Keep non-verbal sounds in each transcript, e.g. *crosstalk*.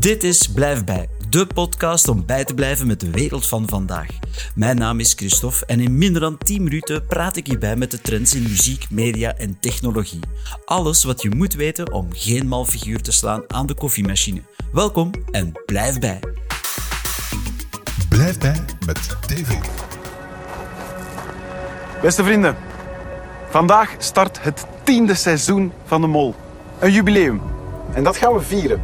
Dit is Blijf Bij, de podcast om bij te blijven met de wereld van vandaag. Mijn naam is Christophe en in minder dan 10 minuten praat ik hierbij met de trends in muziek, media en technologie. Alles wat je moet weten om geen mal figuur te slaan aan de koffiemachine. Welkom en blijf bij. Blijf bij met TV. Beste vrienden, vandaag start het tiende seizoen van de Mol. Een jubileum. En dat gaan we vieren.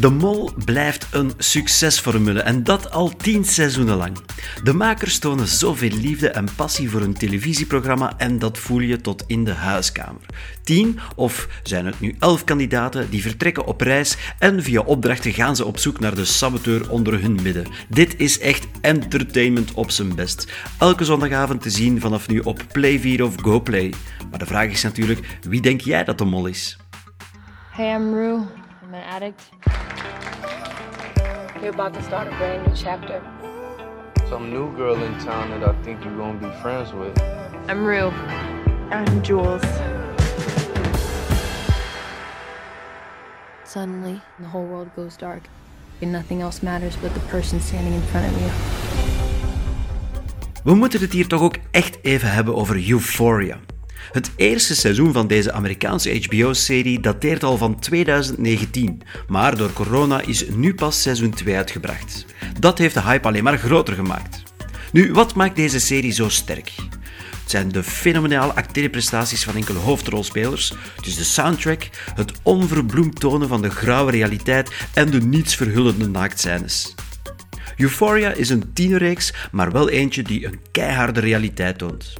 De Mol blijft een succesformule en dat al tien seizoenen lang. De makers tonen zoveel liefde en passie voor hun televisieprogramma en dat voel je tot in de huiskamer. Tien, of zijn het nu elf kandidaten, die vertrekken op reis en via opdrachten gaan ze op zoek naar de saboteur onder hun midden. Dit is echt entertainment op zijn best. Elke zondagavond te zien vanaf nu op Play 4 of GoPlay. Maar de vraag is natuurlijk, wie denk jij dat de Mol is? Hey, I'm Rue. I'm an addict. You're about to start a brand new chapter. Some new girl in town that I think you're gonna be friends with. I'm Rue. I'm Jules. Suddenly, the whole world goes dark, and nothing else matters but the person standing in front of you. We moeten het hier toch ook echt even hebben over Euphoria. Het eerste seizoen van deze Amerikaanse HBO-serie dateert al van 2019, maar door corona is nu pas seizoen 2 uitgebracht. Dat heeft de hype alleen maar groter gemaakt. Nu, wat maakt deze serie zo sterk? Het zijn de fenomenale acteerprestaties van enkele hoofdrolspelers, dus de soundtrack, het onverbloemd tonen van de grauwe realiteit en de nietsverhullende naaktscènes. Euphoria is een tienerreeks, maar wel eentje die een keiharde realiteit toont.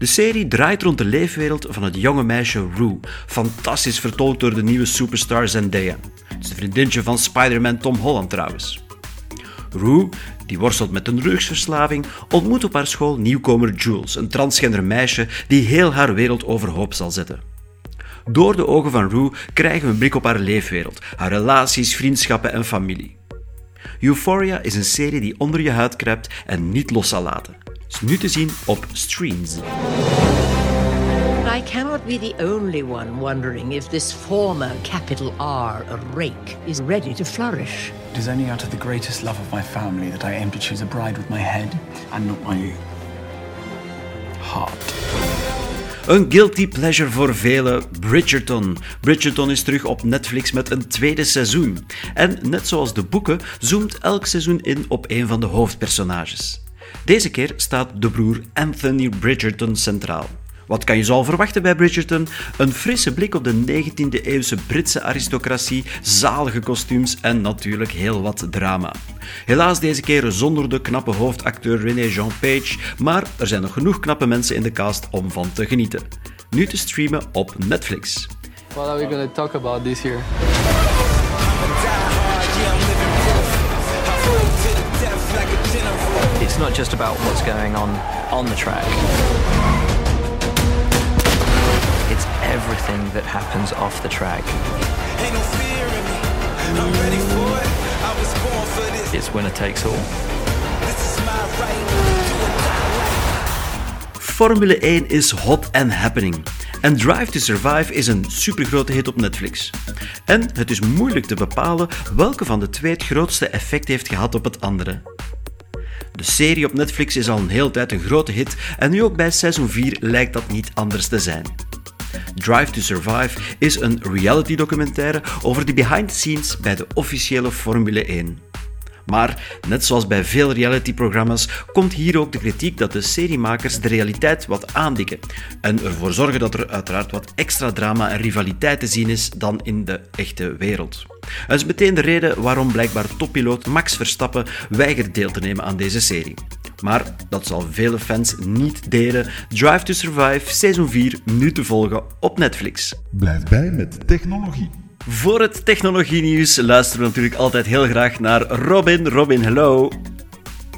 De serie draait rond de leefwereld van het jonge meisje Rue, fantastisch vertolkt door de nieuwe superstar Zendaya. Het is de vriendinnetje van Spider-Man Tom Holland trouwens. Rue, die worstelt met een drugsverslaving, ontmoet op haar school nieuwkomer Jules, een transgender meisje die heel haar wereld overhoop zal zetten. Door de ogen van Rue krijgen we een blik op haar leefwereld, haar relaties, vriendschappen en familie. Euphoria is een serie die onder je huid kruipt en niet los zal laten. Is nu te zien op Streams. I cannot be the only one wondering if this former capital R rake is ready to flourish. It is only out of the greatest love of my family that I aim to choose a bride with my head and not my heart. Een guilty pleasure voor velen, Bridgerton. Bridgerton is terug op Netflix met een tweede seizoen. En net zoals de boeken zoomt elk seizoen in op een van de hoofdpersonages. Deze keer staat de broer Anthony Bridgerton centraal. Wat kan je zo verwachten bij Bridgerton? Een frisse blik op de 19e-eeuwse Britse aristocratie, zalige kostuums en natuurlijk heel wat drama. Helaas deze keer zonder de knappe hoofdacteur René Jean Page, maar er zijn nog genoeg knappe mensen in de cast om van te genieten. Nu te streamen op Netflix. What are we gonna talk about this year? Not just about what's going on on the track. It's everything that happens off the track. It's winner takes all. Formule 1 is hot and happening. En Drive to Survive is een supergrote hit op Netflix. En het is moeilijk te bepalen welke van de twee het grootste effect heeft gehad op het andere. De serie op Netflix is al een hele tijd een grote hit en nu ook bij seizoen 4 lijkt dat niet anders te zijn. Drive to Survive is een reality documentaire over de behind the scenes bij de officiële Formule 1. Maar net zoals bij veel realityprogramma's komt hier ook de kritiek dat de seriemakers de realiteit wat aandikken en ervoor zorgen dat er uiteraard wat extra drama en rivaliteit te zien is dan in de echte wereld. Dat is meteen de reden waarom blijkbaar toppiloot Max Verstappen weigert deel te nemen aan deze serie. Maar dat zal vele fans niet delen. Drive to Survive seizoen 4 nu te volgen op Netflix. Blijf bij met technologie. Voor het technologienieuws luisteren we natuurlijk altijd heel graag naar Robin. Robin, hello.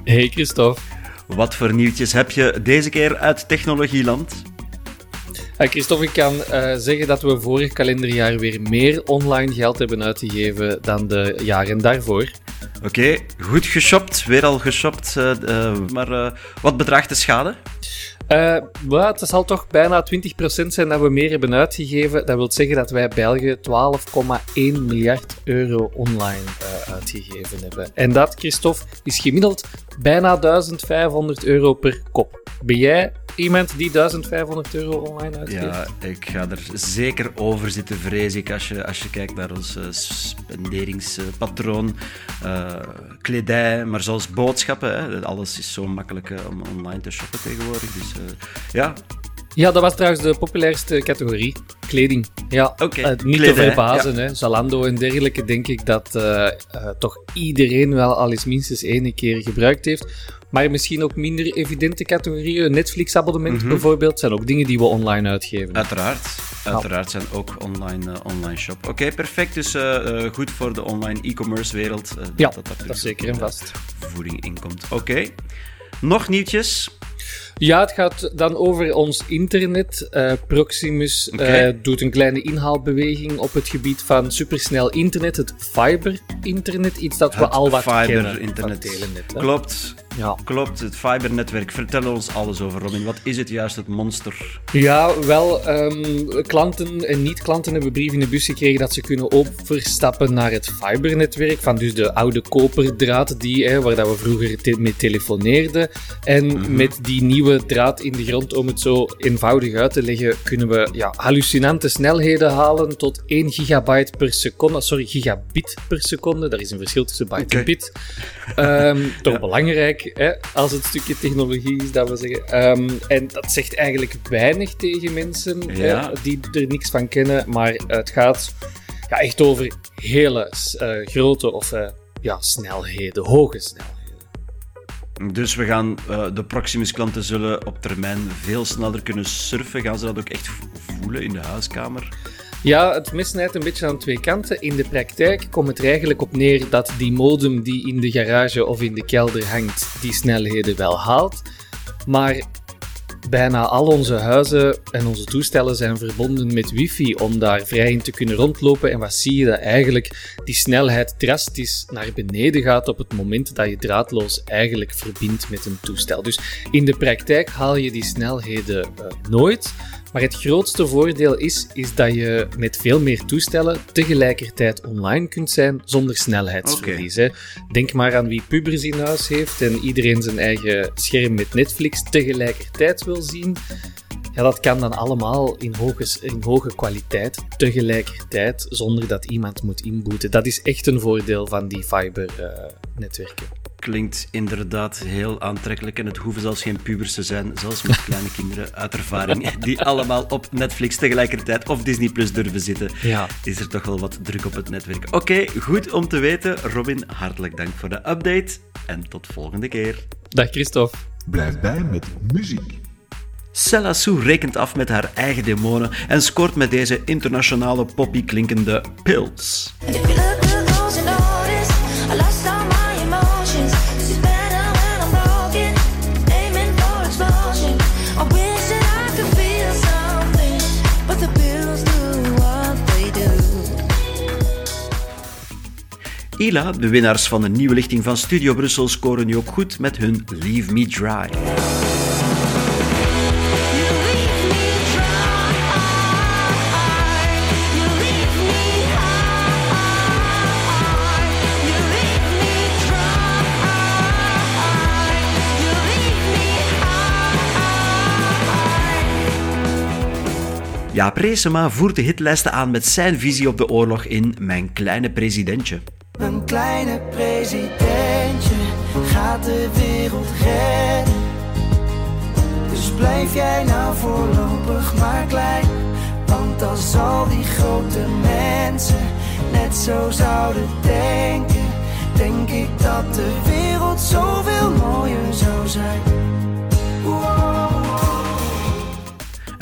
Hey Christophe. Wat voor nieuwtjes heb je deze keer uit Technologieland? Christophe, ik kan uh, zeggen dat we vorig kalenderjaar weer meer online geld hebben uitgegeven dan de jaren daarvoor. Oké, okay, goed geshopt, weer al geshopt. Uh, maar wat bedraagt de schade? Uh, het zal toch bijna 20% zijn dat we meer hebben uitgegeven. Dat wil zeggen dat wij België 12,1 miljard euro online uh, uitgegeven hebben. En dat, Christophe, is gemiddeld bijna 1500 euro per kop. Ben jij iemand die 1500 euro online uitgeeft? Ja, ik ga er zeker over zitten, vrees ik, als je, als je kijkt naar ons uh, spenderingspatroon. Uh, kledij, maar zoals boodschappen. Hè. Alles is zo makkelijk uh, om online te shoppen tegenwoordig. Dus ja, ja, dat was trouwens de populairste categorie. Kleding. Ja, okay. uh, niet te verbazen. Hè. Zalando en dergelijke denk ik dat uh, uh, toch iedereen wel al eens minstens één keer gebruikt heeft. Maar misschien ook minder evidente categorieën. Netflix-abonnement mm -hmm. bijvoorbeeld zijn ook dingen die we online uitgeven. Uiteraard. Uiteraard zijn ook online, online shop. Oké, okay, perfect. Dus goed voor de online e-commerce wereld. ja, dat, dat, dat zeker en vast. Voeding inkomt. Oké. Okay. Nog nieuwtjes? Ja, het gaat dan over ons internet. Uh, Proximus okay. uh, doet een kleine inhaalbeweging op het gebied van supersnel internet, het fiber-internet. Iets dat we al wat fiber kennen internet. telenet. Klopt. Ja. Klopt, het fibernetwerk. Vertel ons alles over, Robin. Wat is het juist, het monster? Ja, wel, um, klanten en niet-klanten hebben brief in de bus gekregen dat ze kunnen overstappen naar het fibernetwerk. Van dus de oude koperdraad die, hè, waar dat we vroeger te mee telefoneerden. En mm -hmm. met die nieuwe draad in de grond, om het zo eenvoudig uit te leggen, kunnen we ja, hallucinante snelheden halen tot 1 gigabyte per seconde. Sorry, gigabit per seconde. Daar is een verschil tussen byte okay. en bit. Um, toch ja. belangrijk hè, als het stukje technologie is, dat we zeggen. Um, en dat zegt eigenlijk weinig tegen mensen ja. hè, die er niks van kennen, maar het gaat ja, echt over hele uh, grote of uh, ja, snelheden, hoge snelheden. Dus we gaan, uh, de Proximus-klanten zullen op termijn veel sneller kunnen surfen. Gaan ze dat ook echt voelen in de huiskamer? Ja, het mes snijdt een beetje aan twee kanten. In de praktijk komt het er eigenlijk op neer dat die modem die in de garage of in de kelder hangt, die snelheden wel haalt. Maar bijna al onze huizen en onze toestellen zijn verbonden met wifi om daar vrij in te kunnen rondlopen. En wat zie je dat eigenlijk die snelheid drastisch naar beneden gaat op het moment dat je draadloos eigenlijk verbindt met een toestel. Dus in de praktijk haal je die snelheden uh, nooit. Maar het grootste voordeel is, is dat je met veel meer toestellen tegelijkertijd online kunt zijn zonder snelheidsverlies. Okay. Denk maar aan wie pubers in huis heeft en iedereen zijn eigen scherm met Netflix tegelijkertijd wil zien. Ja, dat kan dan allemaal in hoge, in hoge kwaliteit, tegelijkertijd, zonder dat iemand moet inboeten. Dat is echt een voordeel van die fiber-netwerken. Uh, Klinkt inderdaad heel aantrekkelijk en het hoeven zelfs geen pubers te zijn, zelfs met *laughs* kleine kinderen uit ervaring, die allemaal op Netflix tegelijkertijd of Disney Plus durven zitten. Ja. Is er toch wel wat druk op het netwerk. Oké, okay, goed om te weten. Robin, hartelijk dank voor de update en tot volgende keer. Dag Christophe. Blijf bij met muziek. Cella Sue rekent af met haar eigen demonen en scoort met deze internationale poppy klinkende Pills. Ila, de winnaars van de nieuwe lichting van Studio Brussel, scoren nu ook goed met hun Leave Me Dry. Jaap Reesema voert de hitlijsten aan met zijn visie op de oorlog in Mijn Kleine Presidentje. Mijn kleine presidentje gaat de wereld redden. Dus blijf jij nou voorlopig maar klein. Want als al die grote mensen net zo zouden denken, denk ik dat de wereld zoveel mooier zou zijn.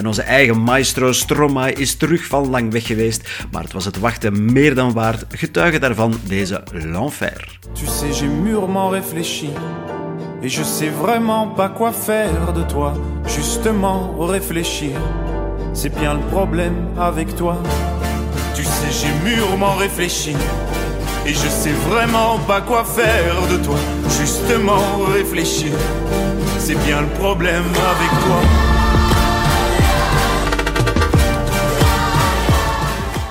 En onze eigen maestro Stromae is terug van lang weg geweest, maar het was het wachten meer dan waard. Getuige daarvan deze L'Enfer. Tu sais, j'ai mûrement réfléchi. Et je sais vraiment pas quoi faire de toi. Justement, réfléchir, c'est bien le problème avec toi. Tu sais, j'ai mûrement réfléchi. Et je sais vraiment pas quoi faire de toi. Justement, réfléchir, c'est bien le problème avec toi.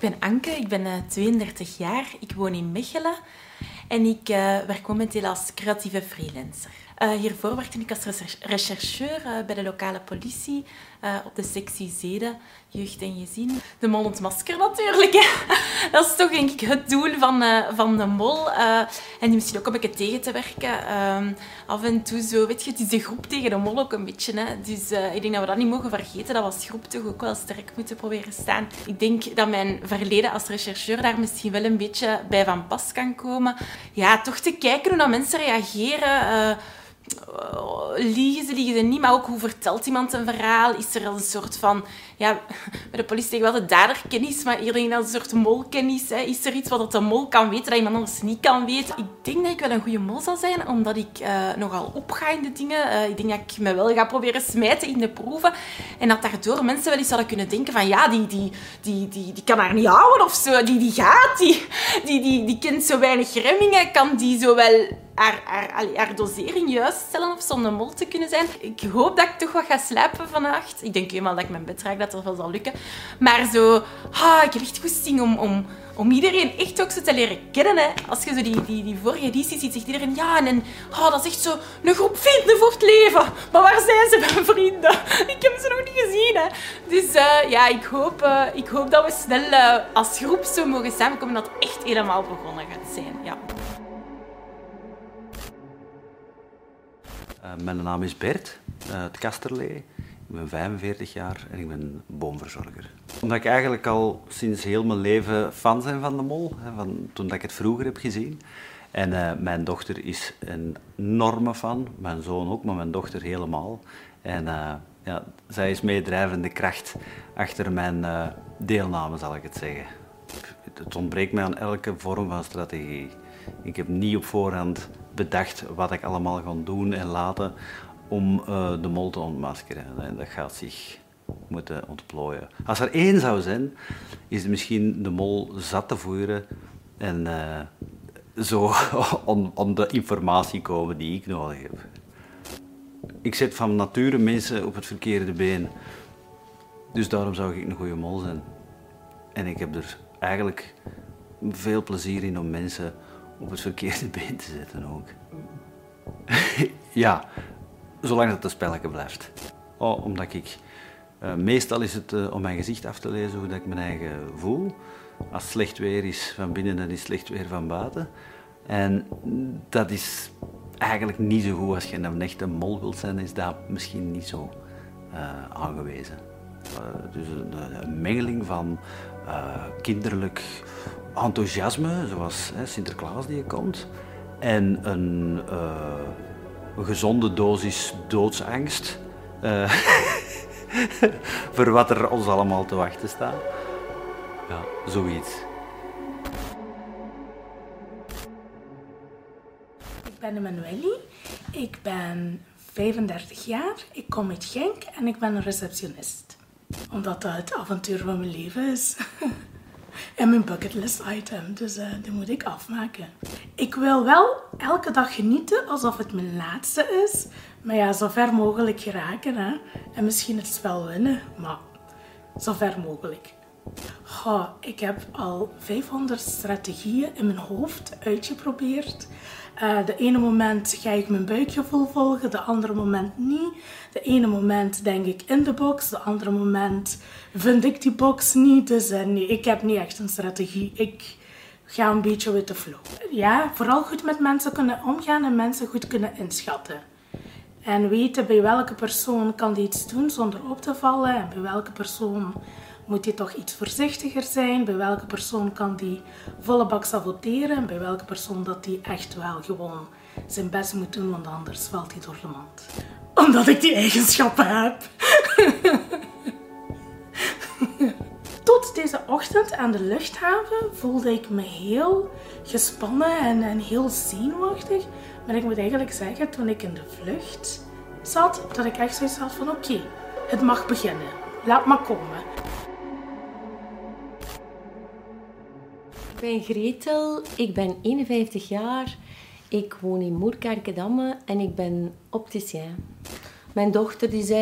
Ik ben Anke, ik ben uh, 32 jaar, ik woon in Mechelen en ik uh, werk momenteel als creatieve freelancer. Uh, hiervoor werkte ik als rechercheur bij de lokale politie uh, op de sectie Zeden, jeugd en gezin. De mol ontmasker natuurlijk. Hè. *laughs* Dat is toch denk ik het doel van, van de mol. en die misschien ook een beetje tegen te werken. Ehm, af en toe zo, weet je, het is de groep tegen de mol ook een beetje. Hè. Dus ik denk dat we dat niet mogen vergeten, dat we als groep toch ook wel sterk moeten proberen staan. Ik denk dat mijn verleden als rechercheur daar misschien wel een beetje bij van pas kan komen. Ja, toch te kijken hoe dat mensen reageren liegen ze, liegen ze niet, maar ook hoe vertelt iemand een verhaal? Is er een soort van, ja, *laughs* bij de politie zeggen wel de daderkennis, maar ik dat een soort molkennis. Hè. Is er iets wat de mol kan weten dat iemand anders niet kan weten? Ik denk dat ik wel een goede mol zal zijn, omdat ik uh, nogal opga in de dingen. Uh, ik denk dat ik me wel ga proberen smijten in de proeven. En dat daardoor mensen wel eens zouden kunnen denken van, ja, die, die, die, die, die kan haar niet houden of zo. Die, die gaat, die, die, die, die kent zo weinig remmingen, kan die zo wel haar, haar, haar dosering juist stellen of zonder mol te kunnen zijn. Ik hoop dat ik toch wat ga slapen vannacht. Ik denk helemaal dat ik mijn bed raak, dat het wel zal lukken. Maar zo, ah, ik heb echt goesting om, om, om iedereen echt ook zo te leren kennen. Hè. Als je zo die, die, die vorige editie ziet, zegt iedereen ja, en dat is echt zo een groep vrienden voor het leven. Maar waar zijn ze, mijn vrienden? *laughs* Ik heb ze nog niet gezien. Hè. Dus uh, ja, ik hoop, uh, ik hoop dat we snel uh, als groep zo mogen samenkomen dat het echt helemaal begonnen gaat zijn. Ja. Mijn naam is Bert, uit Kasterlee. Ik ben 45 jaar en ik ben boomverzorger. Omdat ik eigenlijk al sinds heel mijn leven fan ben van de mol, hè, van toen dat ik het vroeger heb gezien. En uh, mijn dochter is een enorme fan, mijn zoon ook, maar mijn dochter helemaal. En ja, zij is meedrijvende kracht achter mijn deelname, zal ik het zeggen. Het ontbreekt mij aan elke vorm van strategie. Ik heb niet op voorhand bedacht wat ik allemaal ga doen en laten om uh, de mol te ontmaskeren. En dat gaat zich moeten ontplooien. Als er één zou zijn, is het misschien de mol zat te voeren en uh, zo *laughs* om de informatie komen die ik nodig heb. Ik zet van nature mensen op het verkeerde been. Dus daarom zou ik een goede mol zijn. En ik heb er eigenlijk veel plezier in om mensen op het verkeerde *laughs* been te zetten ook. *laughs* ja, zolang dat een spelletje blijft. Oh, omdat ik... Uh, meestal is het uh, om mijn gezicht af te lezen hoe dat ik mijn eigen voel. Als het slecht weer is van binnen, dan is het slecht weer van buiten. En dat is eigenlijk niet zo goed. Als je een echte mol wilt zijn, is dat misschien niet zo uh, aangewezen. dus een, mengeling van kinderlijk enthousiasme, zoals hè, Sinterklaas die komt, en een, een gezonde dosis doodsangst uh, *laughs* voor wat er ons allemaal te wachten staat. Ja, zoiets. Ik ben Emanuele, ik ben 35 jaar, ik kom uit Genk en ik ben een receptionist. Omdat dat het avontuur van mijn leven is. *laughs* en mijn bucketlist item. Dus uh, die moet ik afmaken. Ik wil wel elke dag genieten alsof het mijn laatste is. Maar ja, zo ver mogelijk geraken. Hè? En misschien het spel winnen. Maar zo ver mogelijk. Goh, ik heb al 500 strategieën in mijn hoofd uitgeprobeerd. Uh, de ene moment ga ik mijn buikgevoel volgen, de andere moment niet. De ene moment denk ik in de box, de andere moment vind ik die box niet. Dus uh, nee, ik heb niet echt een strategie. Ik ga een beetje with the flow. Ja, vooral goed met mensen kunnen omgaan en mensen goed kunnen inschatten. En weten bij welke persoon kan die iets doen zonder op te vallen en bij welke persoon moet hij toch iets voorzichtiger zijn? Bij welke persoon kan die volle bak saboteren? En bij welke persoon dat die echt wel gewoon zijn best moet doen, want anders valt hij door de mand. Omdat ik die eigenschappen heb. *laughs* Deze ochtend aan de luchthaven voelde ik me heel gespannen en, en heel zenuwachtig. Maar ik moet eigenlijk zeggen, toen ik in de vlucht zat, dat ik echt zoiets had van oké, het mag beginnen. Laat maar komen. Ik ben Gretel, ik ben 51 jaar, ik woon in Moerkerkedamme en ik ben opticien. Mijn dochter die zei